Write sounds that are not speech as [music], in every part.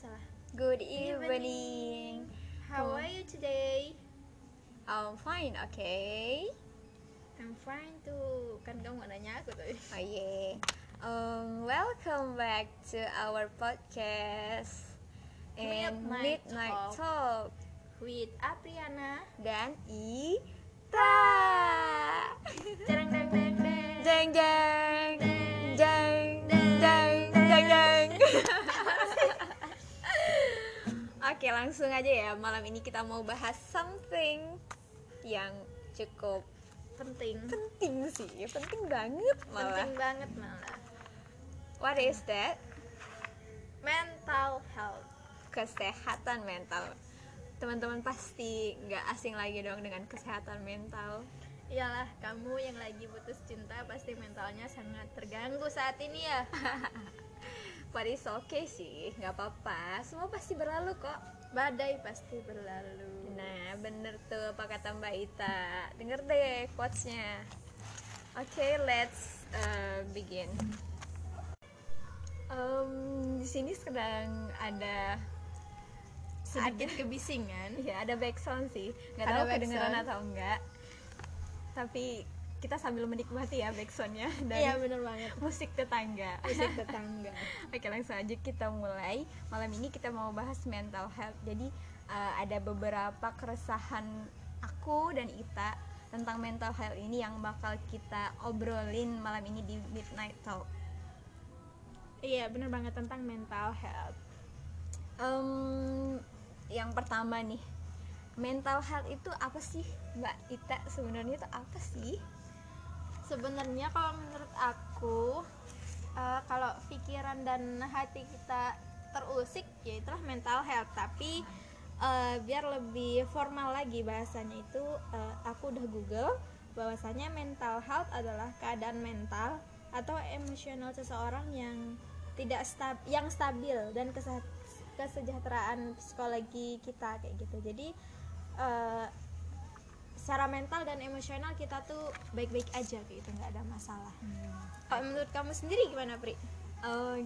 salah. Good evening. How are you today? I'm fine, okay. I'm fine tuh. Kan kamu nanya aku tuh. Oh yeah. Um, welcome back to our podcast and Midnight Midnight Talk. Talk With Apriana. dan Ita. Cereng deng deng deng. Jeng jeng jeng Oke langsung aja ya malam ini kita mau bahas something yang cukup Penting. penting sih penting banget malah Penting banget malah. what is that Mental health. kesehatan mental teman-teman pasti nggak asing lagi dong dengan kesehatan mental Iyalah, kamu yang lagi putus cinta pasti mentalnya sangat terganggu saat ini ya. [laughs] but it's okay sih nggak apa-apa. Semua pasti berlalu kok. Badai pasti berlalu. nah bener tuh apa kata mbak Ita? Denger deh quotesnya. Oke let's uh, begin. Em, di sini sedang ada Sedikit kebisingan. ya ada background sih. Nggak tahu kedengeran atau enggak. Tapi kita sambil menikmati ya backsoundnya dari Iya bener banget. musik tetangga Musik tetangga. [laughs] Oke langsung aja kita mulai Malam ini kita mau bahas mental health Jadi uh, ada beberapa keresahan aku dan Ita Tentang mental health ini yang bakal kita obrolin malam ini di Midnight Talk Iya bener banget tentang mental health. Em, Yang pertama nih Mental health itu apa sih Mbak Ita sebenarnya itu apa sih? Sebenarnya kalau menurut aku eh, kalau pikiran dan hati kita terusik ya itulah mental health. Tapi eh, biar lebih formal lagi bahasanya itu eh, aku udah Google bahwasanya mental health adalah keadaan mental atau emosional seseorang yang tidak stab yang stabil dan kese- kesejahteraan psikologi kita kayak gitu. Jadi eh, secara mental dan emosional kita tuh baik-baik aja kayak gitu. Nggak ada masalah. Kalau menurut kamu sendiri gimana Pri? Eh,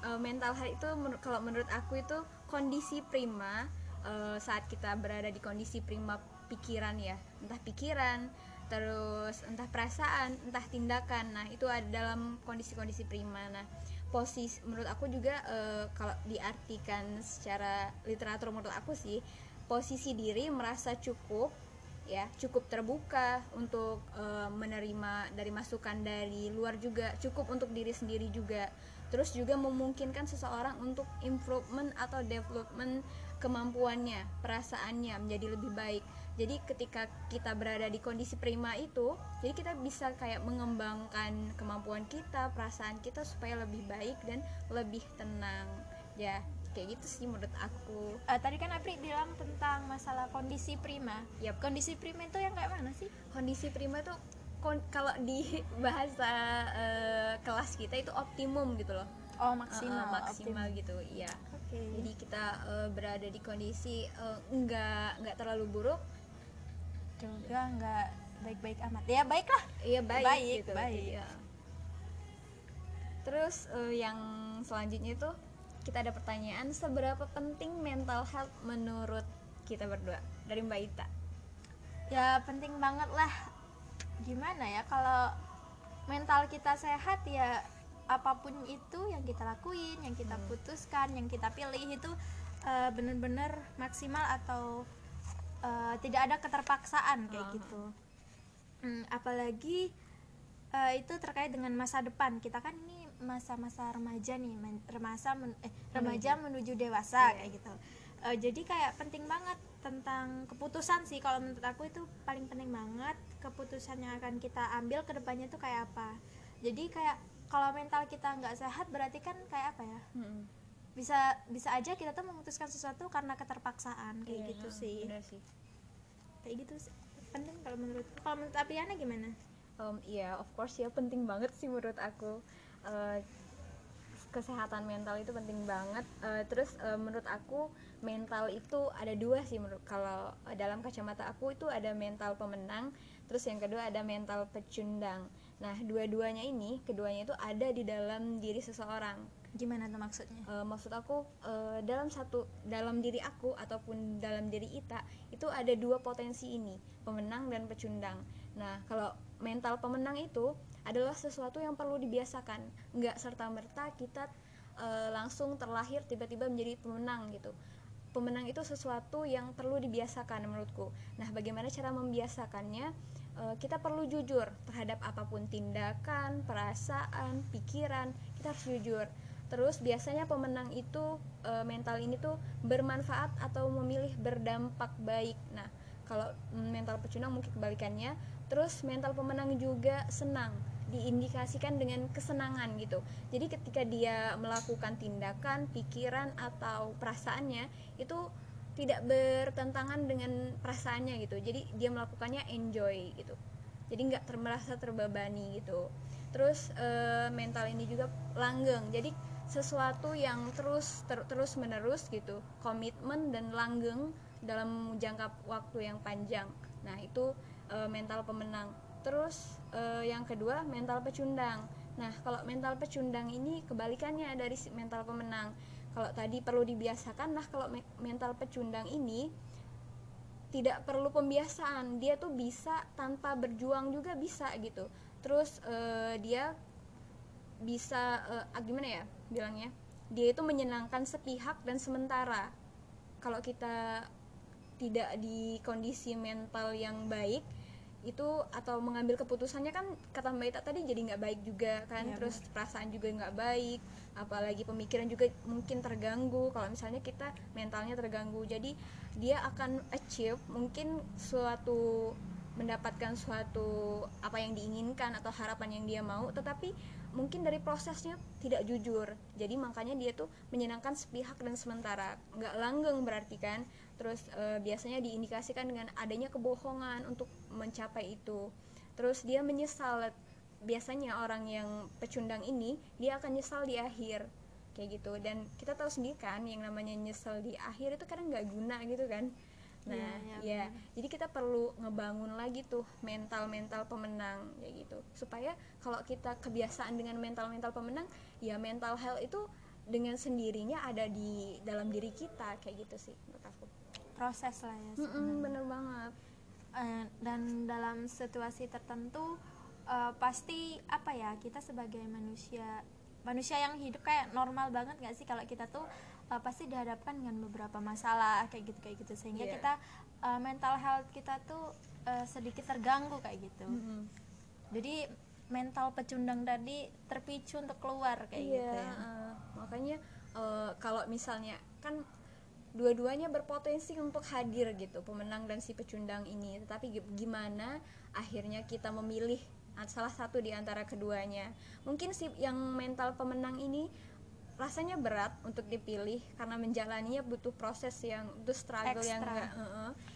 eh, mental health itu menur- kalau menurut aku itu kondisi prima eh, saat kita berada di kondisi prima pikiran ya. Entah pikiran terus entah perasaan entah tindakan. Nah itu ada dalam kondisi-kondisi prima. Nah posisi menurut aku juga eh, kalau diartikan secara literatur menurut aku sih posisi diri merasa cukup ya cukup terbuka untuk eh, menerima dari masukan dari luar juga cukup untuk diri sendiri juga. Terus juga memungkinkan seseorang untuk improvement atau development kemampuannya perasaannya menjadi lebih baik. Jadi ketika kita berada di kondisi prima itu jadi kita bisa kayak mengembangkan kemampuan kita perasaan kita supaya lebih baik dan lebih tenang ya kayak gitu sih menurut aku Eh, tadi kan Apri bilang tentang masalah kondisi prima. Yap. Kondisi prima itu yang kayak mana sih? kondisi prima tuh kon- kalau di [laughs] bahasa eh, kelas kita itu optimum gitu loh Oh Eh, eh, maksimal gitu iya Oke. jadi kita eh, berada di kondisi eh, nggak nggak terlalu buruk juga nggak baik-baik amat. Ya baiklah. iya baik, Baik, gitu baik. iya. terus eh, yang selanjutnya itu kita ada pertanyaan seberapa penting mental health menurut kita berdua dari Mbak Ita Ya penting banget lah. Gimana ya kalau mental kita sehat ya apa pun itu yang kita lakuin, yang kita Hmm. putuskan, yang kita pilih itu eh, bener-bener maksimal atau eh, tidak ada keterpaksaan kayak Aha. gitu. Hmm, apalagi eh, itu terkait dengan masa depan kita kan ini masa-masa remaja nih, men- remaja men- eh, remaja menuju dewasa Iya. kayak gitu. Eh, jadi kayak penting banget tentang keputusan sih kalau menurut aku itu paling penting banget keputusan yang akan kita ambil ke depannya tuh kayak apa. Jadi kayak kalau mental kita nggak sehat berarti kan kayak apa ya? Bisa bisa aja kita tuh memutuskan sesuatu karena keterpaksaan kayak Iya, gitu sih. sih Kayak gitu sih. Penting kalau menurut kalau menurut Apriana gimana? Um, iya, of course ya penting banget sih menurut aku. Eh, kesehatan mental itu penting banget. Eh, terus eh, menurut aku mental itu ada dua sih menurut kalau dalam kacamata aku itu ada mental pemenang, terus yang kedua ada mental pecundang. Nah, dua-duanya ini, keduanya itu ada di dalam diri seseorang. gimana tuh maksudnya Eh, maksud aku eh, dalam satu dalam diri aku ataupun dalam diri Ita itu ada dua potensi ini pemenang dan pecundang nah kalau mental pemenang itu adalah sesuatu yang perlu dibiasakan. Nggak serta merta kita eh, langsung terlahir tiba-tiba menjadi pemenang gitu. Pemenang itu sesuatu yang perlu dibiasakan menurutku. Nah bagaimana cara membiasakannya? Eh, kita perlu jujur terhadap apa pun tindakan perasaan pikiran kita harus jujur. Terus biasanya pemenang itu e, mental ini tuh bermanfaat atau memilih berdampak baik. Nah, kalau mental pecundang mungkin kebalikannya. Terus mental pemenang juga senang, diindikasikan dengan kesenangan gitu. Jadi ketika dia melakukan tindakan, pikiran atau perasaannya itu tidak bertentangan dengan perasaannya gitu. Jadi dia melakukannya enjoy gitu. Jadi nggak merasa terbebani gitu. Terus e, mental ini juga langgeng. Jadi sesuatu yang terus ter, terus menerus gitu komitmen dan langgeng dalam jangka waktu yang panjang. Nah itu e, mental pemenang. Terus e, yang kedua mental pecundang. Nah kalau mental pecundang ini kebalikannya dari mental pemenang. Kalau tadi perlu dibiasakan nah kalau me mental pecundang ini tidak perlu pembiasaan. Dia tuh bisa tanpa berjuang juga bisa gitu. Terus e, dia bisa uh, gimana ya bilangnya? Dia itu menyenangkan sepihak dan sementara. Kalau kita tidak di kondisi mental yang baik itu atau mengambil keputusannya kan kata Mbak Ita tadi jadi nggak baik juga kan. Ya, terus perasaan juga nggak baik apalagi pemikiran juga mungkin terganggu. Kalau misalnya kita mentalnya terganggu jadi dia akan achieve mungkin suatu mendapatkan suatu apa yang diinginkan atau harapan yang dia mau. Tetapi mungkin dari prosesnya tidak jujur. Jadi makanya dia tuh menyenangkan sepihak dan sementara. Nggak langgeng berarti kan? Terus e, biasanya diindikasikan dengan adanya kebohongan untuk mencapai itu. Terus dia menyesal. Biasanya orang yang pecundang ini dia akan nyesal di akhir. Kayak gitu. Dan kita tahu sendiri kan yang namanya nyesel di akhir itu kadang nggak guna gitu kan nah ya, iya, jadi kita perlu ngebangun lagi tuh mental mental pemenang kayak gitu. Supaya kalau kita kebiasaan dengan mental mental pemenang ya mental health itu dengan sendirinya ada di dalam diri kita kayak gitu sih menurut aku. Proses lah ya Mm-mm, sebenarnya. bener banget. Eh, dan dalam situasi tertentu eh, pasti apa ya kita sebagai manusia manusia yang hidup kayak normal banget nggak sih? Kalau kita tuh eh, pasti dihadapkan dengan beberapa masalah kayak gitu kayak gitu. Sehingga Iya. kita eh, mental health kita tuh eh, sedikit terganggu kayak gitu. Mm-mm. jadi mental pecundang tadi terpicu untuk keluar kayak iya gitu ya. eh, makanya eh, kalau misalnya kan dua-duanya berpotensi untuk hadir gitu pemenang dan si pecundang ini. Tetapi gi- gimana akhirnya kita memilih salah satu di antara keduanya? Mungkin si yang mental pemenang ini rasanya berat untuk dipilih karena menjalaninya butuh proses yang butuh struggle yang Ekstra. enggak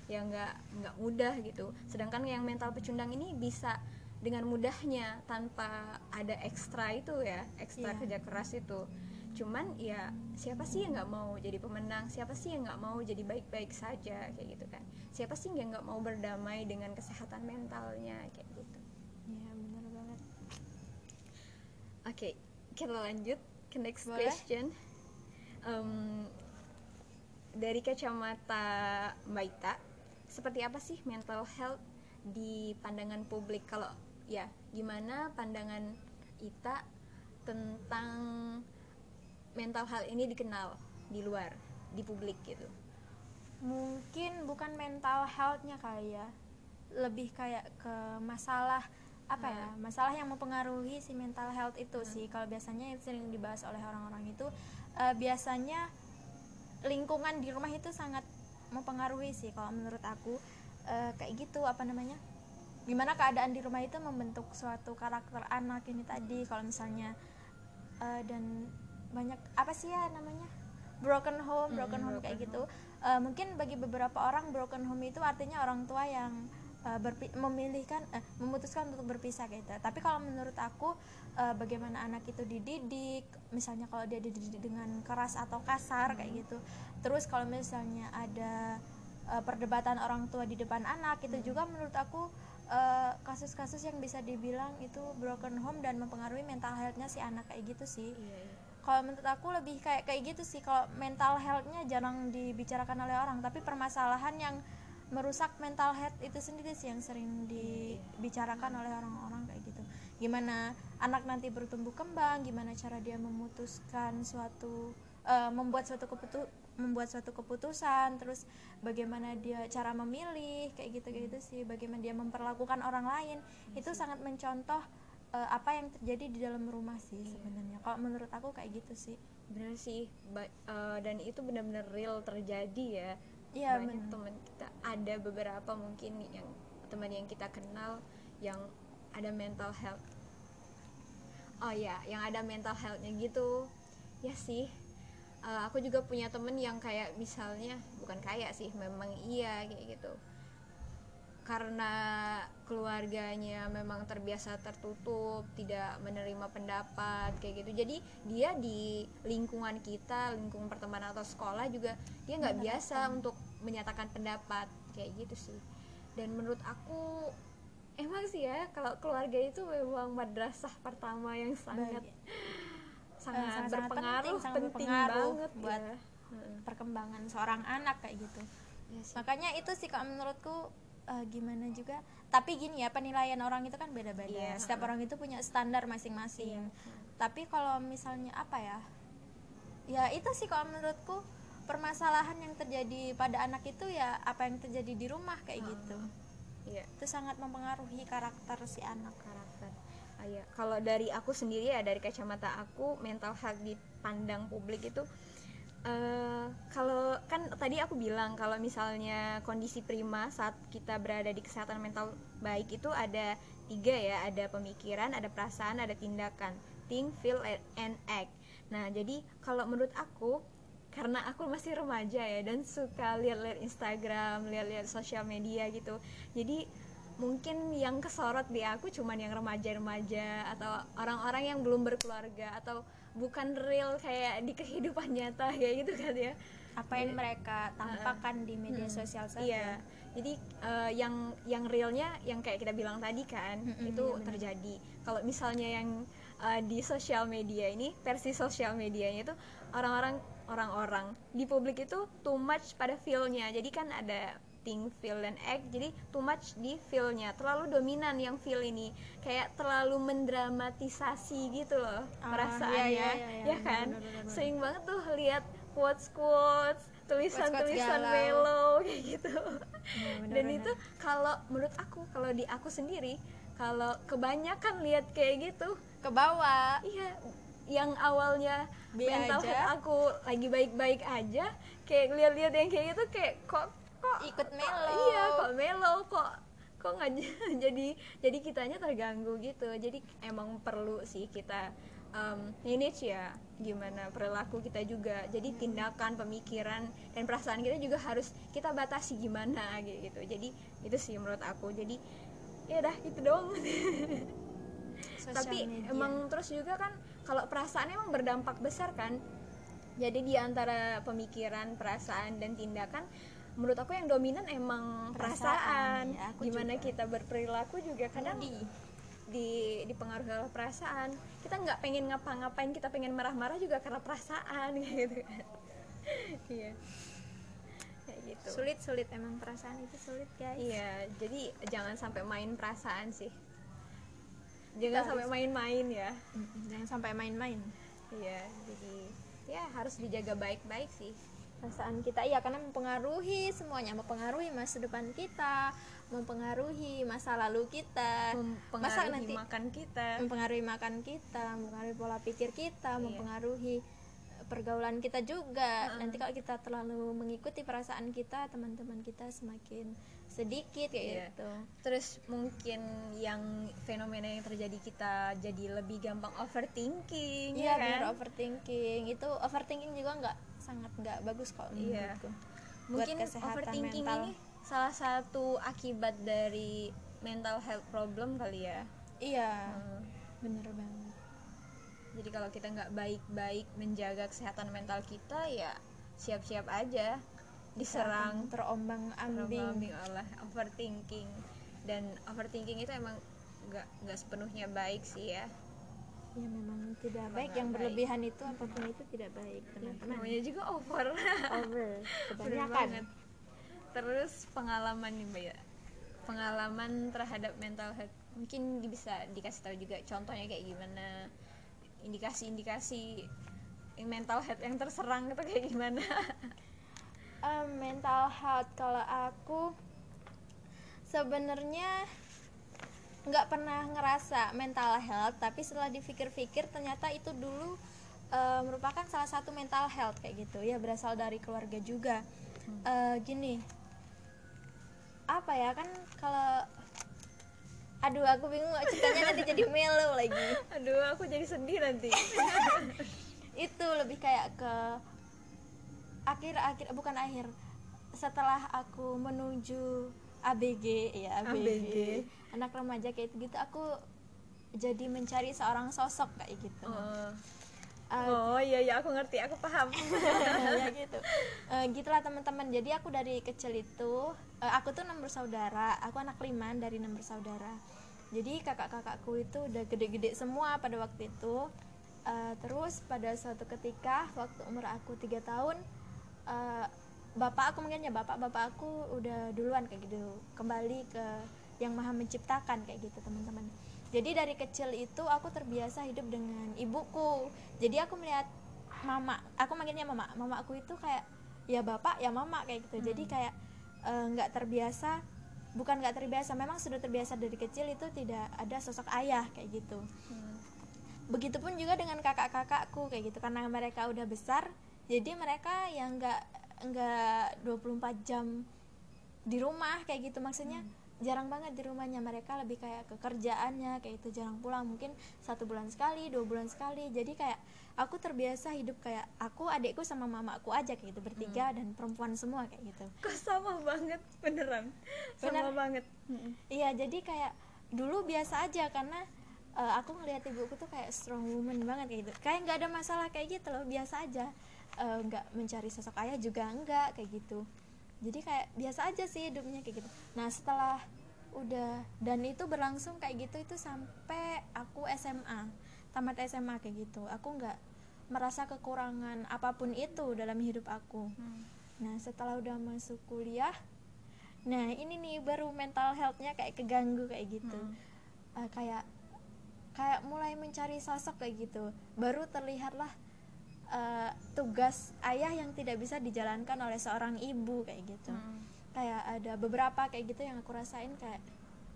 yang nggak nggak mudah gitu. Sedangkan yang mental pecundang ini bisa dengan mudahnya tanpa ada ekstra itu ya ekstra Iya. kerja keras itu. Cuman ya siapa sih yang nggak mau jadi pemenang? Siapa sih yang nggak mau jadi baik-baik saja? Kayak gitu kan. Siapa sih yang nggak mau berdamai dengan kesehatan mentalnya? Kayak gitu. Iya, benar banget. Oke kita lanjut ke next Boleh. question. Em, dari kacamata Mbak Ita seperti apa sih mental health di pandangan publik? Kalau ya gimana pandangan Ita tentang mental health ini dikenal di luar di publik gitu? Mungkin bukan mental healthnya kali ya. Lebih kayak ke masalah apa ya masalah yang mempengaruhi si mental health itu sih. Kalau biasanya yang sering dibahas oleh orang-orang itu eh, biasanya lingkungan di rumah itu sangat mempengaruhi sih kalau menurut aku. Eh, kayak gitu apa namanya gimana keadaan di rumah itu membentuk suatu karakter anak ini tadi. Kalau misalnya eh, dan banyak apa sih ya namanya broken home broken home kayak gitu. Eh, mungkin bagi beberapa orang broken home itu artinya orang tua yang eh, berpi- memilihkan eh, memutuskan untuk berpisah gitu. Tapi kalau menurut aku eh, bagaimana anak itu dididik misalnya kalau dia dididik dengan keras atau kasar kayak gitu. Terus kalau misalnya ada eh, perdebatan orang tua di depan anak itu juga menurut aku eh, kasus-kasus yang bisa dibilang itu broken home dan mempengaruhi mental healthnya si anak kayak gitu sih. Iya, iya. kalau menurut aku lebih kayak kayak gitu sih. Kalau mental healthnya jarang dibicarakan oleh orang tapi permasalahan yang merusak mental health itu sendiri sih yang sering dibicarakan oleh orang-orang kayak gitu. Gimana anak nanti bertumbuh kembang gimana cara dia memutuskan suatu uh, membuat suatu keputu membuat suatu keputusan terus bagaimana dia cara memilih kayak gitu gitu sih. Bagaimana dia memperlakukan orang lain itu sangat mencontoh uh, apa yang terjadi di dalam rumah sih sebenarnya. Kalau menurut aku kayak gitu sih. Benar sih ba uh, dan itu benar-benar real terjadi ya iya banyak teman kita. Ada beberapa mungkin yang teman yang kita kenal yang ada mental health. Oh ya yang ada mental healthnya gitu. Ya sih. Uh, aku juga punya temen yang kayak misalnya bukan kayak sih memang iya kayak gitu karena keluarganya memang terbiasa tertutup tidak menerima pendapat kayak gitu. Jadi dia di lingkungan kita lingkungan pertemanan atau sekolah juga dia nggak biasa untuk menyatakan pendapat kayak gitu sih. Dan menurut aku emang sih ya kalau keluarga itu memang madrasah pertama yang sangat sangat, [laughs] eh, sangat berpengaruh penting, sangat penting berpengaruh banget buat ya. perkembangan seorang anak kayak gitu. Ya sih. makanya itu sih kalau menurutku uh, gimana juga. Tapi gini ya penilaian orang itu kan beda-beda. Iya, setiap orang itu punya standar masing-masing. Iya. tapi kalau misalnya apa ya? Ya itu sih kalau menurutku permasalahan yang terjadi pada anak itu ya apa yang terjadi di rumah kayak gitu. Iya. itu sangat mempengaruhi karakter si anak. Karakter. Ah, iya. kalau dari aku sendiri ya dari kacamata aku mental health dipandang publik itu eh kalau kan tadi aku bilang kalau misalnya kondisi prima saat kita berada di kesehatan mental baik itu ada tiga ya ada pemikiran ada perasaan ada tindakan. Think feel and act. Nah jadi kalau menurut aku karena aku masih remaja ya dan suka lihat-lihat Instagram lihat-lihat sosial media gitu jadi mungkin yang kesorot di aku cuman yang remaja-remaja atau orang-orang yang belum berkeluarga atau bukan real kayak di kehidupan nyata kayak gitu kan ya. Apa yang mereka tampakkan di media Hmm, sosial saja. Iya. Jadi eh, yang yang realnya yang kayak kita bilang tadi kan Mm-mm, itu iya terjadi. Kalau misalnya yang eh, di sosial media ini versi sosial medianya itu orang-orang orang-orang di publik itu too much pada feel-nya. Jadi kan ada think, feel, dan act jadi too much di feel-nya. Terlalu dominan yang feel ini. Kayak terlalu mendramatisasi gitu loh Ah, perasaannya. iya, iya, iya, iya, ya kan? sering banget tuh lihat quotes quotes tulisan-tulisan melo [laughs] kayak gitu. Iya, benar, dan itu kalau menurut aku kalau di aku sendiri kalau kebanyakan lihat kayak gitu ke bawah. iya yang awalnya Be mental aja. health aku lagi baik-baik aja kayak lihat-lihat yang kayak gitu kayak kok kok ikut melo. iya kok melo kok kok nggak [laughs] jadi jadi kitanya terganggu gitu. Jadi emang perlu sih kita um, manage ya gimana perilaku kita juga. Jadi tindakan pemikiran dan perasaan kita juga harus kita batasi gimana gitu. Jadi itu sih menurut aku. Jadi ya dah itu doang. [laughs] Sosial tapi media. emang terus juga kan kalau perasaan emang berdampak besar kan jadi di antara pemikiran perasaan dan tindakan menurut aku yang dominan emang Perasaan, perasaan, ya, aku gimana juga. kita berperilaku juga kadang Di. di dipengaruhi oleh perasaan. Kita nggak pengen ngapa-ngapain kita pengen marah-marah juga karena perasaan [laughs] gitu kan. Iya. Kayak gitu. Sulit sulit emang perasaan itu sulit guys. Iya jadi jangan sampai main perasaan sih. Jangan Kita sampai main-main ya. Jangan sampai main-main. Iya, jadi ya harus dijaga baik-baik sih. Perasaan kita iya karena mempengaruhi semuanya mempengaruhi masa depan kita mempengaruhi masa lalu kita masa Mempengaruhi nanti makan kita. mempengaruhi makan kita mempengaruhi pola pikir kita Iya. mempengaruhi pergaulan kita juga nanti kalau kita terlalu mengikuti perasaan kita teman-teman kita semakin sedikit kayak Iya. gitu Terus mungkin yang fenomena yang terjadi kita jadi lebih gampang overthinking, iya ya benar kan? overthinking itu overthinking juga nggak sangat nggak bagus kok Iya. menurutku Mungkin buat kesehatan overthinking mental. ini salah satu akibat dari mental health problem kali ya. iya Hmm. bener banget Jadi kalau kita nggak baik-baik menjaga kesehatan mental kita ya siap-siap aja diserang terombang ambing oleh overthinking dan overthinking itu emang nggak nggak sepenuhnya baik sih ya ya memang tidak Memang baik yang baik. berlebihan itu apa pun itu tidak baik teman-teman. namanya juga over. Over. [laughs] Kebanyakan. terus pengalaman nih mbak ya. Pengalaman terhadap mental health. Mungkin bisa dikasih tahu juga contohnya kayak gimana indikasi-indikasi mental health yang terserang itu kayak gimana. Eh, mental health kalau aku sebenarnya nggak pernah ngerasa mental health tapi setelah dipikir-pikir ternyata itu dulu eh, merupakan salah satu mental health kayak gitu. Ya berasal dari keluarga juga. Eh, gini. Apa ya kan kalau aduh aku bingung ceritanya nanti jadi melo lagi. [laughs] Aduh aku jadi sedih nanti. [laughs] Itu lebih kayak ke akhir-akhir bukan akhir setelah aku menuju ABG ya ABG, ABG. anak remaja kayak gitu aku jadi mencari seorang sosok kayak gitu. Oh. Eh, oh iya iya aku ngerti aku paham. [laughs] Ya gitu. Eh, gitulah teman-teman. Jadi aku dari kecil itu eh, aku tuh enam bersaudara aku anak lima dari enam bersaudara jadi kakak-kakakku itu udah gede-gede semua pada waktu itu. Eh, terus pada suatu ketika waktu umur aku tiga tahun eh, bapak aku mungkin ya bapak bapak aku udah duluan kayak gitu. Kembali ke yang maha menciptakan kayak gitu teman-teman. Jadi dari kecil itu aku terbiasa hidup dengan ibuku. Jadi aku melihat mama aku manggilnya mama. Mama aku itu kayak ya bapak ya mama kayak gitu. Jadi kayak eh, nggak terbiasa bukan nggak terbiasa memang sudah terbiasa dari kecil itu tidak ada sosok ayah kayak gitu. Hmm. begitupun juga dengan kakak-kakakku kayak gitu. Karena mereka udah besar jadi mereka yang nggak nggak 24 jam di rumah kayak gitu. Maksudnya jarang banget di rumahnya. Mereka lebih kayak ke kerjaannya kayak itu jarang pulang. Mungkin satu bulan sekali dua bulan sekali. Jadi kayak aku terbiasa hidup kayak aku adikku sama mamaku aja kayak gitu bertiga dan perempuan semua kayak gitu. Kok sama banget beneran? Bener. sama banget Iya, jadi kayak dulu biasa aja karena eh, aku ngelihat ibuku tuh kayak strong woman banget kayak gitu. Kayak nggak ada masalah kayak gitu loh, biasa aja. Eh, nggak mencari sosok ayah juga enggak kayak gitu. Jadi kayak biasa aja sih hidupnya kayak gitu. Nah, setelah udah dan itu berlangsung kayak gitu itu sampai aku SMA. Tamat SMA kayak gitu. Aku nggak merasa kekurangan apa pun itu dalam hidup aku. Nah, setelah udah masuk kuliah, nah ini nih baru mental healthnya kayak keganggu kayak gitu. Eh, kayak kayak mulai mencari sosok kayak gitu. Baru terlihatlah eh, tugas ayah yang tidak bisa dijalankan oleh seorang ibu kayak gitu. Hmm. Kayak ada beberapa kayak gitu yang aku rasain kayak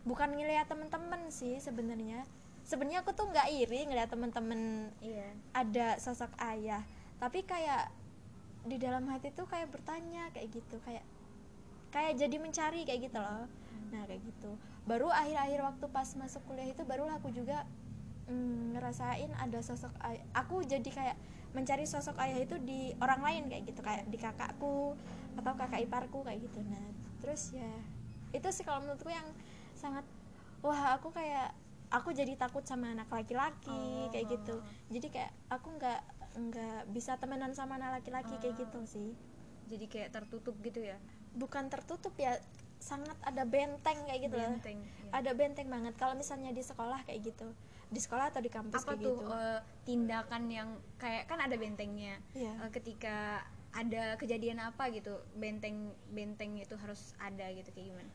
bukan ngeliat temen-temen sih sebenarnya. Sebenarnya aku tuh nggak iri ngeliat temen-temen iya ada sosok ayah tapi kayak di dalam hati tuh kayak bertanya kayak gitu kayak kayak jadi mencari kayak gitu loh nah kayak gitu baru akhir-akhir waktu pas masuk kuliah itu barulah aku juga mm, ngerasain ada sosok ayah aku jadi kayak mencari sosok ayah itu di orang lain kayak gitu. Kayak di kakakku atau kakak iparku kayak gitu. Nah terus ya itu sih kalau menurutku yang sangat wah aku kayak aku jadi takut sama anak laki-laki Oh. kayak gitu. jadi kayak aku nggak nggak bisa temenan sama anak laki-laki kayak Oh. gitu sih. Jadi kayak tertutup gitu ya? Bukan tertutup ya sangat ada benteng kayak gitu Benteng, iya. ada benteng banget. Kalau misalnya di sekolah kayak gitu di sekolah atau di kampus apa kayak tuh gitu? eh, tindakan yang kayak kan ada bentengnya. Iya. Eh, ketika ada kejadian apa gitu benteng benteng itu harus ada gitu kayak gimana?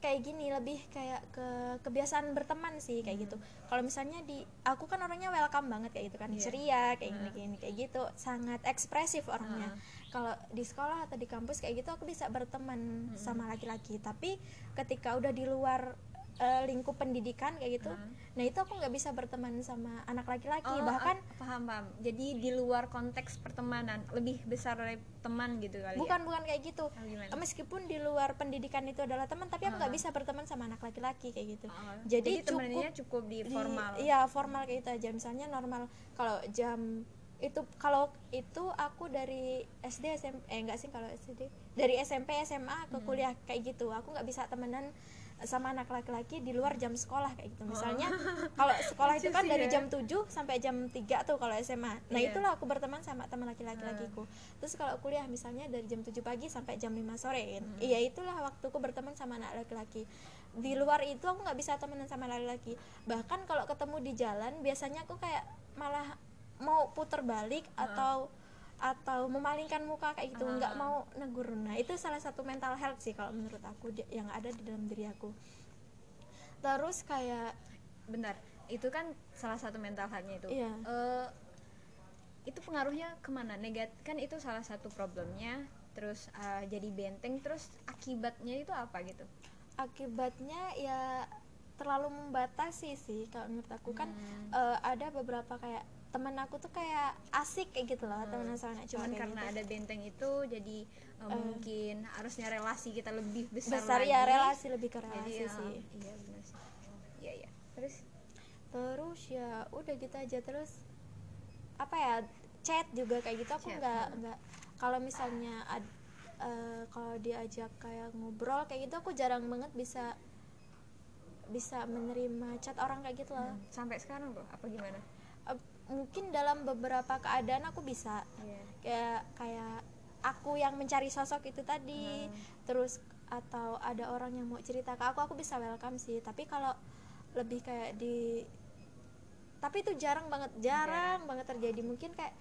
Kayak gini lebih kayak ke kebiasaan berteman sih kayak gitu. Kalau misalnya di aku kan orangnya welcome banget kayak gitu kan Iya. ceria kayak gini kayak gini kayak gitu. Sangat ekspresif orangnya. Heeh. kalau di sekolah atau di kampus kayak gitu aku bisa berteman sama laki-laki. Tapi ketika udah di luar eh, lingkup pendidikan kayak gitu Heeh. nah itu aku nggak bisa berteman sama anak laki-laki Oh, bahkan ah, paham paham jadi di luar konteks pertemanan lebih besar dari teman gitu kali bukan bukan kayak gitu ya? Oh, gimana? meskipun di luar pendidikan itu adalah teman tapi aku nggak Ah. bisa berteman sama anak laki-laki kayak gitu Oh, jadi temenannya cukup cukup di di- formal iya formal kayak gitu aja misalnya normal kalau jam itu kalau itu aku dari SD SMP eh enggak sih kalau SD dari SMP SMA Hmm. ke kuliah kayak gitu aku nggak bisa temenan sama anak laki-laki di luar jam sekolah kayak gitu. Misalnya kalau sekolah itu kan dari ya. jam 7 sampai jam 3 tuh kalau SMA nah Iya. itulah aku berteman sama teman laki-laki lakiku terus kalau kuliah misalnya dari jam 7 pagi sampai jam 5 sore kan. iya itulah waktuku berteman sama anak laki-laki. Di luar itu aku nggak bisa temenan sama laki-laki. Bahkan kalau ketemu di jalan biasanya aku kayak malah mau puter balik atau atau memalingkan muka kayak gitu nggak mau negur. Nah itu salah satu mental health sih kalau menurut aku yang ada di dalam diri aku. Terus kayak bentar itu kan salah satu mental health-nya itu. Iya. Eh, itu pengaruhnya ke mana? Negat kan itu salah satu problemnya terus eh, jadi benteng terus akibatnya itu apa gitu? Akibatnya ya terlalu membatasi sih kalau menurut aku. Kan Hmm. eh, ada beberapa kayak temen aku tuh kayak asik kayak gitu loh temenan sama anak cuman karena gitu. ada benteng itu jadi eh, mungkin harusnya relasi kita lebih besar, besar lagi. ya relasi lebih ke jadi relasi ya, sih. iya benar sih. Iya iya. Terus? Terus ya udah gitu aja. Terus apa ya chat juga kayak gitu aku nggak hmm. nggak kalau misalnya ad- eh, kalau diajak kayak ngobrol kayak gitu aku jarang banget bisa bisa menerima chat orang kayak gitu loh. Sampai sekarang tuh apa gimana? Eh, mungkin dalam beberapa keadaan aku bisa. Iya. kayak kayak aku yang mencari sosok itu tadi. Terus atau ada orang yang mau cerita ke aku aku bisa welcome sih. Tapi kalau lebih kayak di tapi itu jarang banget jarang banget terjadi. Mungkin kayak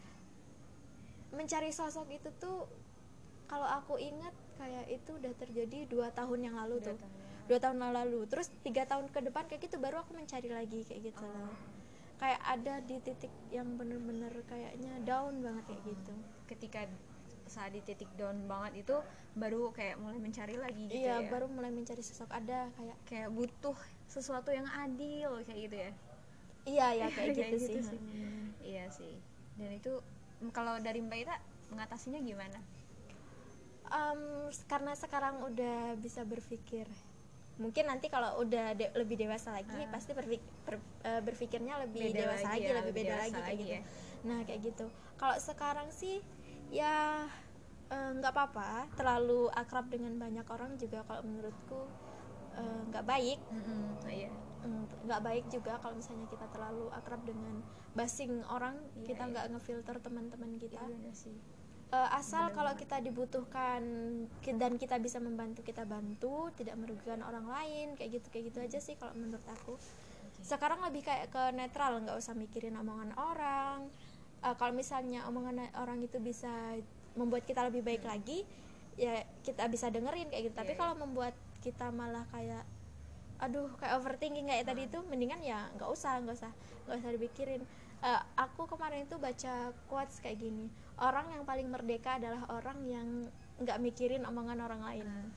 mencari sosok itu tuh kalau aku ingat kayak itu udah terjadi dua tahun yang lalu tuh. tahun dua tahun yang lalu. Terus tiga tahun ke depan kayak gitu baru aku mencari lagi kayak gitu. Loh kayak ada di titik yang bener-bener kayaknya down banget kayak gitu. Ketika saat di titik down banget itu baru kayak mulai mencari lagi gitu iya ya? baru mulai mencari sosok ada kayak kayak butuh sesuatu yang adil kayak gitu ya? Iya ya kayak [laughs] Kayak gitu, gitu sih, sih. iya sih. Dan itu kalau dari mbak Ita mengatasinya gimana? Em, karena sekarang udah bisa berpikir mungkin nanti kalau udah de- lebih dewasa lagi pasti berpik- ber- eh, berpikirnya lebih Beda dewasa lagi lagi, ya, lebih beda lagi kayak lagi gitu. ya. nah kayak gitu. Kalau sekarang sih ya eh, nggak apa-apa. Terlalu akrab dengan banyak orang juga kalau menurutku eh, nggak baik. Mm-mm, iya. Mm, nggak baik juga kalau misalnya kita terlalu akrab dengan basing orang Iya, kita iya. nggak ngefilter teman-teman kita. Iya bener sih Eh, asal kalau kita dibutuhkan dan kita bisa membantu kita bantu tidak merugikan orang lain kayak gitu kayak gitu aja sih kalau menurut aku. Sekarang lebih kayak ke netral nggak usah mikirin omongan orang. Eh, kalau misalnya omongan orang itu bisa membuat kita lebih baik lagi ya kita bisa dengerin kayak gitu. Tapi Hmm. Iya, kalau membuat kita malah kayak aduh kayak overthinking kayak tadi Hmm. itu mendingan ya nggak usah nggak usah nggak usah dipikirin. Eh, aku kemarin itu baca quotes kayak gini orang yang paling merdeka adalah orang yang nggak mikirin omongan orang lain. Nah,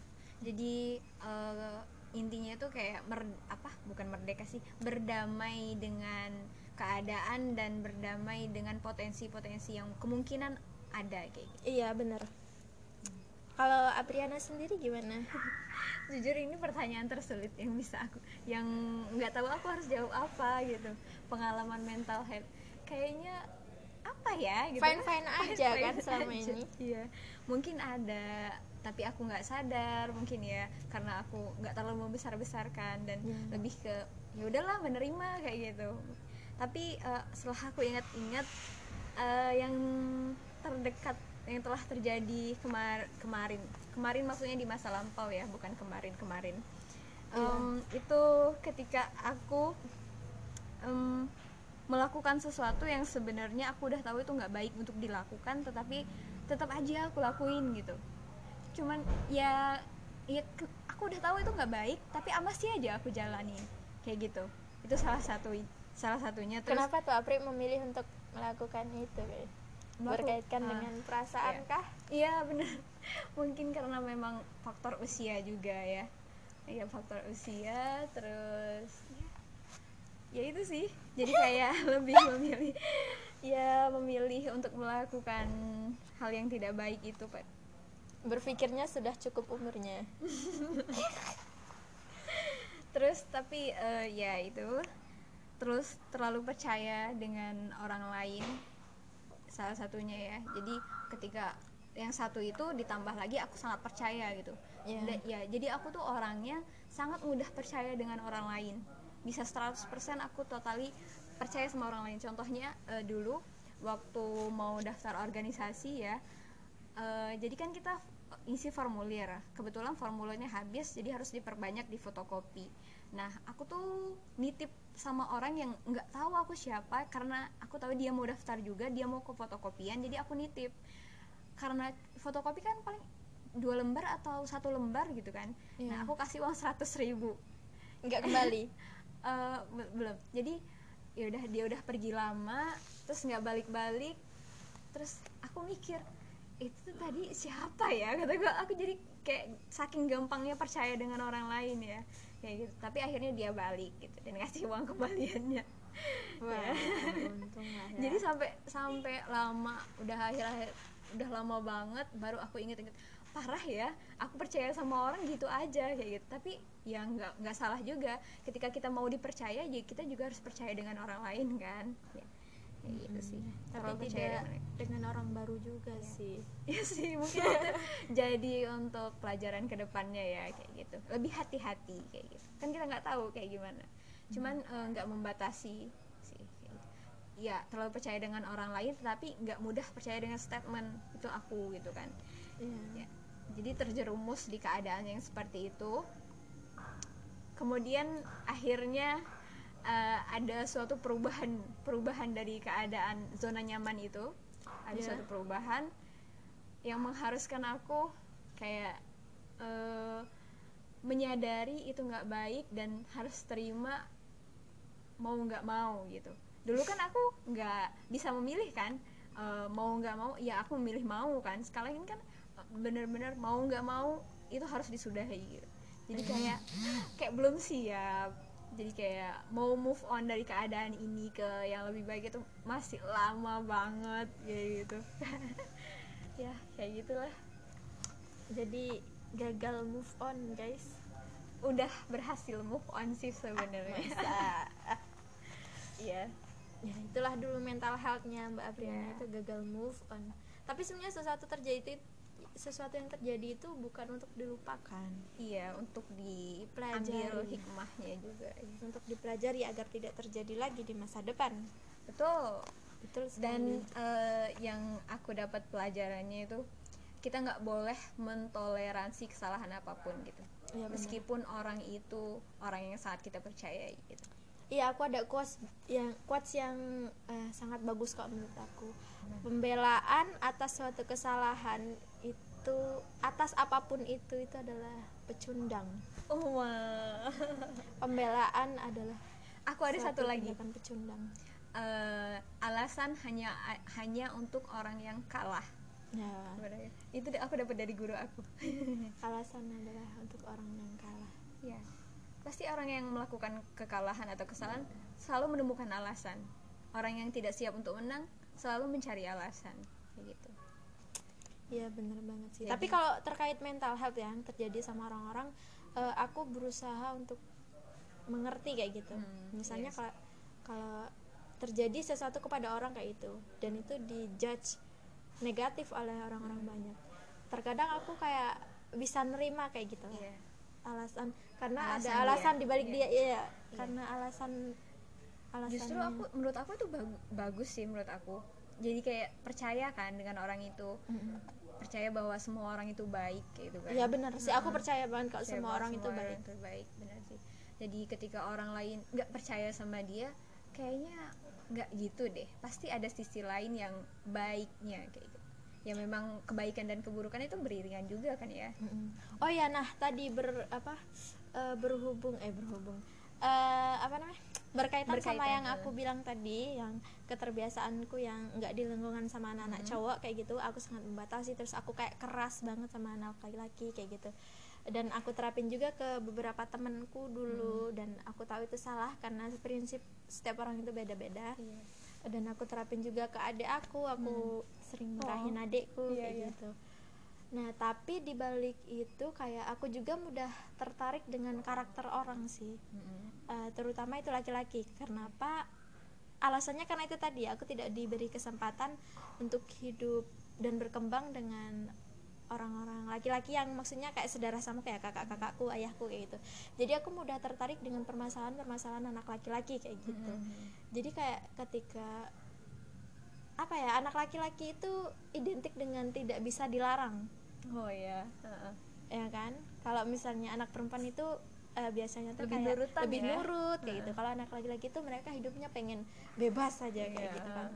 jadi eh, intinya itu kayak mer- apa? Bukan merdeka sih berdamai dengan keadaan dan berdamai dengan potensi-potensi yang kemungkinan ada kayak gitu. Iya bener. Kalau Apriana sendiri gimana? [laughs] Jujur ini pertanyaan tersulit yang bisa aku yang nggak tahu aku harus jawab apa gitu. Pengalaman mental health. Kayaknya apa ya gitu Fine- fine [laughs] aja kan selama aja. ini. iya mungkin ada tapi aku nggak sadar mungkin ya karena aku nggak terlalu membesar besarkan dan Ya. lebih ke ya udahlah menerima kayak gitu tapi eh, setelah aku ingat-ingat eh, yang terdekat yang telah terjadi kemar kemarin kemarin maksudnya di masa lampau ya bukan kemarin kemarin Em, itu ketika aku em, melakukan sesuatu yang sebenarnya aku udah tahu itu nggak baik untuk dilakukan tetapi tetap aja aku lakuin gitu cuman ya ya aku udah tahu itu nggak baik tapi masih aja aku jalani kayak gitu itu salah satu salah satunya terus kenapa tuh Apri memilih untuk melakukan itu? Melaku- berkaitan ah, dengan perasaan iya. kah Iya benar. [laughs] Mungkin karena memang faktor usia juga ya. Iya faktor usia terus ya, itu sih. Jadi kayak [laughs] lebih memilih ya memilih untuk melakukan hal yang tidak baik itu Pak. berpikirnya sudah cukup umurnya [laughs] Terus tapi eh, ya itu terus terlalu percaya dengan orang lain salah satunya ya. Jadi ketika yang satu itu ditambah lagi aku sangat percaya gitu. Da- ya jadi aku tuh orangnya sangat mudah percaya dengan orang lain bisa 100% aku totally percaya sama orang lain. Contohnya eh, dulu waktu mau daftar organisasi ya eh, jadi kan kita isi formulir. Kebetulan formulirnya habis jadi harus diperbanyak di fotokopi. Nah aku tuh nitip sama orang yang nggak tahu aku siapa karena aku tahu dia mau daftar juga dia mau ke fotokopian jadi aku nitip. Karena fotokopi kan paling dua lembar atau satu lembar gitu kan. Iya. nah aku kasih uang 100 ribu. Nggak kembali [laughs] Eh, be- belum. Jadi ya udah dia udah pergi lama terus nggak balik-balik. Terus aku mikir itu tuh tadi siapa ya? Kata gue aku jadi kayak saking gampangnya percaya dengan orang lain ya. Kayak gitu. Tapi akhirnya dia balik gitu dan ngasih uang kembaliannya. Wah untung lah ya. Jadi sampai sampai lama udah akhir akhir udah lama banget baru aku inget-inget parah ya aku percaya sama orang gitu aja kayak gitu. Tapi ya nggak nggak salah juga. Ketika kita mau dipercaya ya kita juga harus percaya dengan orang lain kan? Ya, kayak gitu sih. Tapi Terlalu percaya tidak dengan- dengan orang baru juga sih. [laughs] Ya sih mungkin [laughs] jadi untuk pelajaran ke depannya ya kayak gitu. Lebih hati-hati kayak gitu. Kan kita nggak tahu kayak gimana. Cuman eh, nggak membatasi sih gitu. ya terlalu percaya dengan orang lain tetapi nggak mudah percaya dengan statement itu aku gitu kan. Iya. ya. Jadi terjerumus di keadaan yang seperti itu. Kemudian akhirnya eh, ada suatu perubahan perubahan dari keadaan zona nyaman itu. Ada Ya. suatu perubahan yang mengharuskan aku kayak eh, menyadari itu nggak baik dan harus terima mau nggak mau gitu. Dulu kan aku nggak bisa memilih kan Eh, mau nggak mau ya aku memilih mau kan. Sekarang ini kan bener-bener mau nggak mau itu harus disudahi gitu. Jadi kayak kayak belum siap. Jadi kayak mau move on dari keadaan ini ke yang lebih baik itu masih lama banget kayak gitu. [laughs] Ya kayak gitulah. Jadi gagal move on guys. Udah berhasil move on sih sebenarnya. Iya [laughs] ya. Itulah dulu mental healthnya mbak Ya. Apriana itu gagal move on. Tapi sebenarnya sesuatu terjadi itu sesuatu yang terjadi itu bukan untuk dilupakan iya untuk diambil Pelajari. hikmahnya juga untuk dipelajari agar tidak terjadi lagi di masa depan betul betul dan sekali. eh, yang aku dapat pelajarannya itu kita nggak boleh mentoleransi kesalahan apa pun gitu benar. meskipun orang itu orang yang sangat kita percayai gitu Iya, aku ada quotes yang quotes yang eh, sangat bagus kok menurut aku. Pembelaan atas suatu kesalahan itu atas apa pun itu itu adalah pecundang. oh wah. Pembelaan adalah aku ada satu suatu lagi. pecundang. Eh, alasan hanya hanya untuk orang yang kalah. Ya, itu aku dapat dari guru aku. [laughs] Alasan adalah untuk orang yang kalah. ya. Pasti orang yang melakukan kekalahan atau kesalahan selalu menemukan alasan. Orang yang tidak siap untuk menang selalu mencari alasan. Kayak gitu Iya bener banget sih. Jadi- Tapi kalau terkait mental health yang terjadi sama orang-orang, eh, aku berusaha untuk mengerti kayak gitu. Hmm, Misalnya yes. kalau kalau terjadi sesuatu kepada orang kayak itu dan itu dijudge negatif oleh orang-orang banyak. Terkadang aku kayak bisa nerima kayak gitu. Iya. Alasan karena Alasan ada alasan di balik Iya. dia, iya. Karena alasan alasan justru aku menurut aku itu bagu- bagus sih menurut aku jadi kayak percaya kan dengan orang itu percaya bahwa semua orang itu baik kayak gitu kan. Iya benar sih. Aku percaya banget kalau Percaya semua orang itu baik. itu baik benar sih. Jadi ketika orang lain nggak percaya sama dia kayaknya nggak gitu deh. Pasti ada sisi lain yang baiknya kayak gitu. Ya memang kebaikan dan keburukan itu beriringan juga kan ya. Oh ya, nah tadi ber apa eh, berhubung eh berhubung. Eh apa namanya berkaitan, sama Berkaitan, yang eh. aku bilang tadi yang keterbiasaanku yang nggak di lingkungan sama anak-anak cowok kayak gitu aku sangat membatasi. Terus aku kayak keras banget sama anak laki-laki kayak gitu. Dan aku terapin juga ke beberapa temenku dulu dan aku tahu itu salah karena prinsip setiap orang itu beda-beda. Dan aku terapin juga ke adik aku aku sering marahin adikku Iya, kayak iya. gitu. Nah tapi dibalik itu kayak aku juga mudah tertarik dengan karakter orang sih Eh, terutama itu laki-laki. Karena apa? Alasannya karena itu tadi aku tidak diberi kesempatan untuk hidup dan berkembang dengan orang-orang laki-laki yang maksudnya kayak saudara sama kayak kakak-kakakku ayahku kayak gitu. Jadi aku mudah tertarik dengan permasalahan-permasalahan anak laki-laki kayak gitu. Jadi kayak ketika apa ya anak laki-laki itu identik dengan tidak bisa dilarang. Oh ya Heeh. ya kan? Kalau misalnya anak perempuan itu eh, biasanya tuh Lebih kayak nurutan lebih ya? nurut kayak gitu. Kalau anak laki-laki itu mereka hidupnya pengen bebas saja kayak Iya. gitu kan.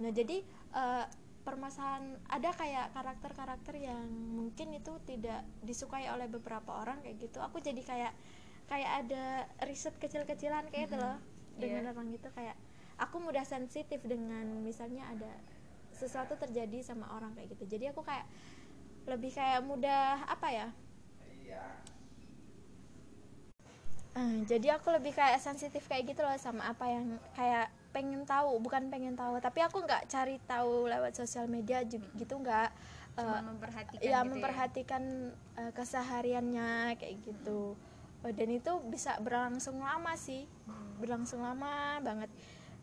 Nah jadi eh, permasalahan ada kayak karakter-karakter yang mungkin itu tidak disukai oleh beberapa orang kayak gitu. Aku jadi kayak kayak ada riset kecil-kecilan kayak itu loh. Dengan Iya. orang gitu kayak aku mudah sensitif dengan misalnya ada sesuatu terjadi sama orang kayak gitu. Jadi aku kayak lebih kayak mudah apa ya Eh, jadi aku lebih kayak sensitif kayak gitu loh sama apa yang kayak pengen tahu bukan pengen tahu tapi aku nggak cari tahu lewat sosial media juga gitu nggak. Eh, memperhatikan ya gitu memperhatikan eh, kesehariannya kayak gitu. Eh, dan itu bisa berlangsung lama sih berlangsung lama banget.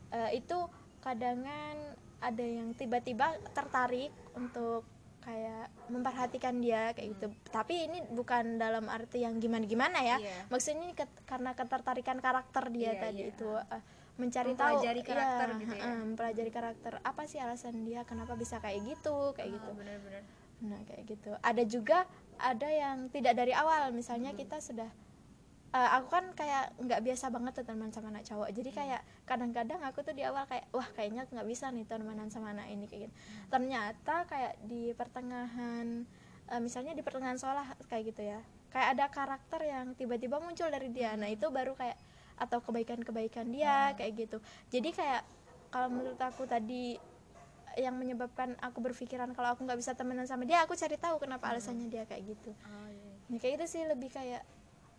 Eh, itu kadangan ada yang tiba-tiba tertarik untuk kayak memperhatikan dia kayak gitu tapi ini bukan dalam arti yang gimana-gimana ya Iya. maksudnya ini ket- karena ketertarikan karakter dia Iya, tadi iya. itu eh, mencari tahu Mempelajari karakter iya, gitu ya. eh, mempelajari karakter apa sih alasan dia kenapa bisa kayak gitu kayak gitu Ah, benar-benar Nah kayak gitu. Ada juga ada yang tidak dari awal. Misalnya Hmm. kita sudah, eh, aku kan kayak nggak biasa banget tuh teman sama anak cowok. Jadi Hmm. kayak kadang-kadang aku tuh di awal kayak wah kayaknya nggak bisa nih temenan sama anak ini kayak gitu. Hmm. Ternyata kayak di pertengahan, eh, misalnya di pertengahan sekolah kayak gitu ya. Kayak ada karakter yang tiba-tiba muncul dari dia. Nah itu baru kayak atau kebaikan-kebaikan dia kayak gitu. Jadi kayak kalau menurut aku tadi yang menyebabkan aku berpikiran kalau aku nggak bisa temenan sama dia aku cari tahu kenapa alasannya dia kayak gitu oh iya nah kayak gitu sih lebih kayak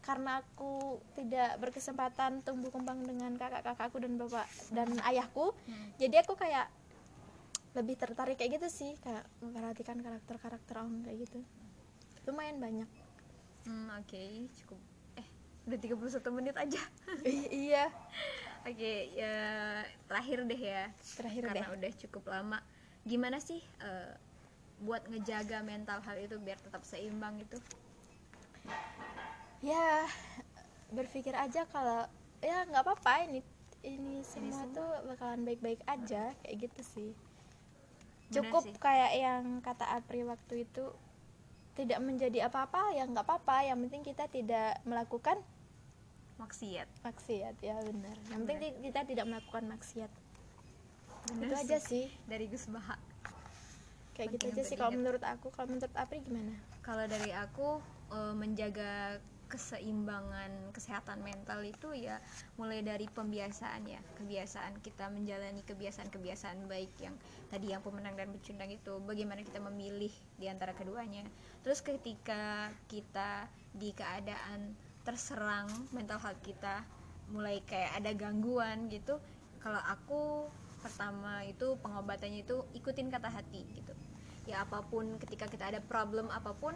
karena aku tidak berkesempatan tumbuh kembang dengan kakak-kakakku dan bapak dan ayahku. Hmm. jadi aku kayak lebih tertarik kayak gitu sih kayak memperhatikan karakter-karakter orang kayak gitu. Lumayan banyak. Hmm, oke cukup. Eh udah 31 menit aja. [laughs] Iya. Oke ya terakhir deh ya. Terakhir karena deh. udah cukup lama. Gimana sih eh, buat ngejaga mental health itu biar tetap seimbang gitu ya berpikir aja kalau ya nggak apa-apa ini ini semua tuh bakalan baik-baik aja kayak gitu sih. Cukup sih. kayak yang kata Apri waktu itu tidak menjadi apa-apa ya nggak apa-apa yang penting kita tidak melakukan maksiat. maksiat ya benar yang penting ti- kita tidak melakukan maksiat. Bener itu aja sih. dari Gus Baha. Kayak gitu aja sih kalau menurut aku. Kalau menurut Apri gimana? Kalau dari aku eh, menjaga keseimbangan kesehatan mental itu ya mulai dari pembiasaan ya. Kebiasaan kita menjalani kebiasaan-kebiasaan baik yang tadi yang pemenang dan pecundang itu bagaimana kita memilih di antara keduanya. Terus ketika kita di keadaan terserang mental health kita mulai kayak ada gangguan gitu kalau aku pertama itu pengobatannya itu ikutin kata hati gitu. Ya apa pun ketika kita ada problem apa pun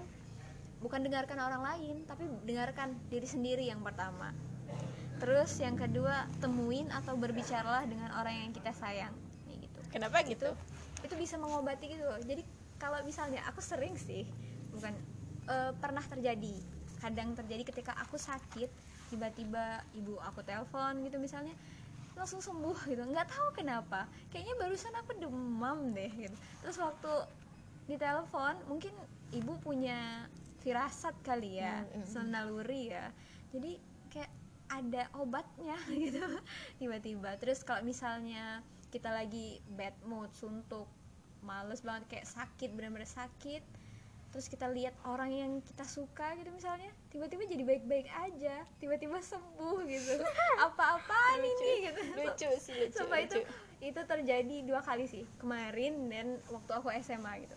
bukan dengarkan orang lain tapi dengarkan diri sendiri yang pertama. Terus yang kedua temuin atau berbicaralah dengan orang yang kita sayang. Kayak gitu. Kenapa gitu? itu bisa mengobati gitu. Loh. jadi kalau misalnya aku sering sih bukan eh, pernah terjadi. Kadang terjadi ketika aku sakit tiba-tiba ibu aku telepon gitu misalnya langsung sembuh gitu. Nggak tahu kenapa. Kayaknya barusan aku demam deh gitu. Terus waktu ditelepon mungkin ibu punya firasat kali ya Hmm, hmm, senaluri ya. Jadi kayak ada obatnya [laughs] gitu tiba-tiba. Terus kalau misalnya kita lagi bad mood suntuk males banget kayak sakit benar-benar sakit terus kita lihat orang yang kita suka gitu misalnya tiba-tiba jadi baik-baik aja tiba-tiba sembuh gitu. [laughs] Apa-apaan ini gitu. Lucu sih lucu, Sumpah itu lucu. itu terjadi dua kali sih kemarin dan waktu aku SMA gitu.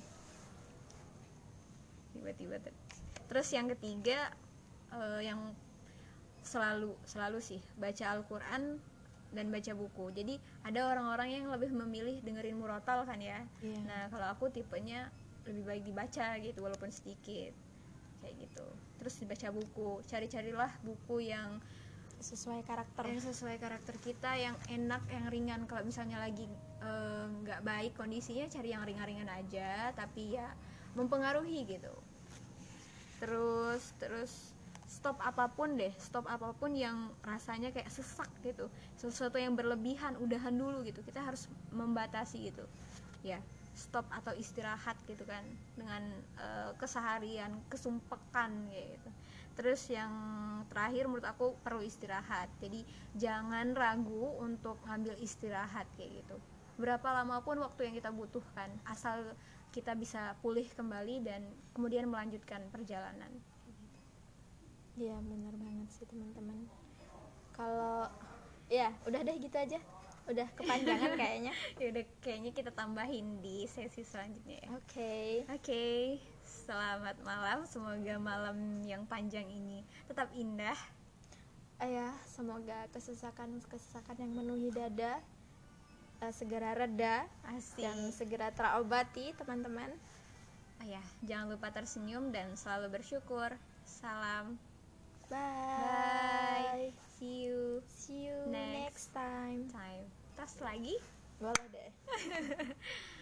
Tiba-tiba ter- terus yang ketiga eh, yang selalu selalu sih baca Al-Quran dan baca buku. Jadi ada orang-orang yang lebih memilih dengerin murotal kan ya. Iya. nah kalau aku tipenya lebih baik dibaca gitu walaupun sedikit kayak gitu. Terus dibaca buku cari-carilah buku yang sesuai karakter. yang sesuai karakter kita yang enak yang ringan. Kalau misalnya lagi eh, nggak baik kondisinya cari yang ringan-ringan aja tapi ya mempengaruhi gitu terus terus stop apa pun deh stop apa pun yang rasanya kayak sesak gitu. Sesuatu yang berlebihan udahan dulu gitu. Kita harus membatasi gitu. Ya stop atau istirahat gitu kan. Dengan eh, keseharian kesumpekan gitu. Terus yang terakhir menurut aku perlu istirahat. Jadi jangan ragu untuk ngambil istirahat kayak gitu. Berapa lama pun waktu yang kita butuhkan. Asal kita bisa pulih kembali dan kemudian melanjutkan perjalanan Iya benar banget sih teman-teman. Kalau ya udah deh gitu aja. Udah kepanjangan [laughs] kayaknya. ya udah kayaknya kita tambahin di sesi selanjutnya ya Oke. oke selamat malam semoga malam yang panjang ini tetap indah ya semoga kesesakan-kesesakan yang memenuhi dada eh, segera reda asik dan segera terobati teman-teman. oh ya jangan lupa tersenyum dan selalu bersyukur salam Bye. see you See you Next. next time. time tas lagi Boleh deh. [laughs]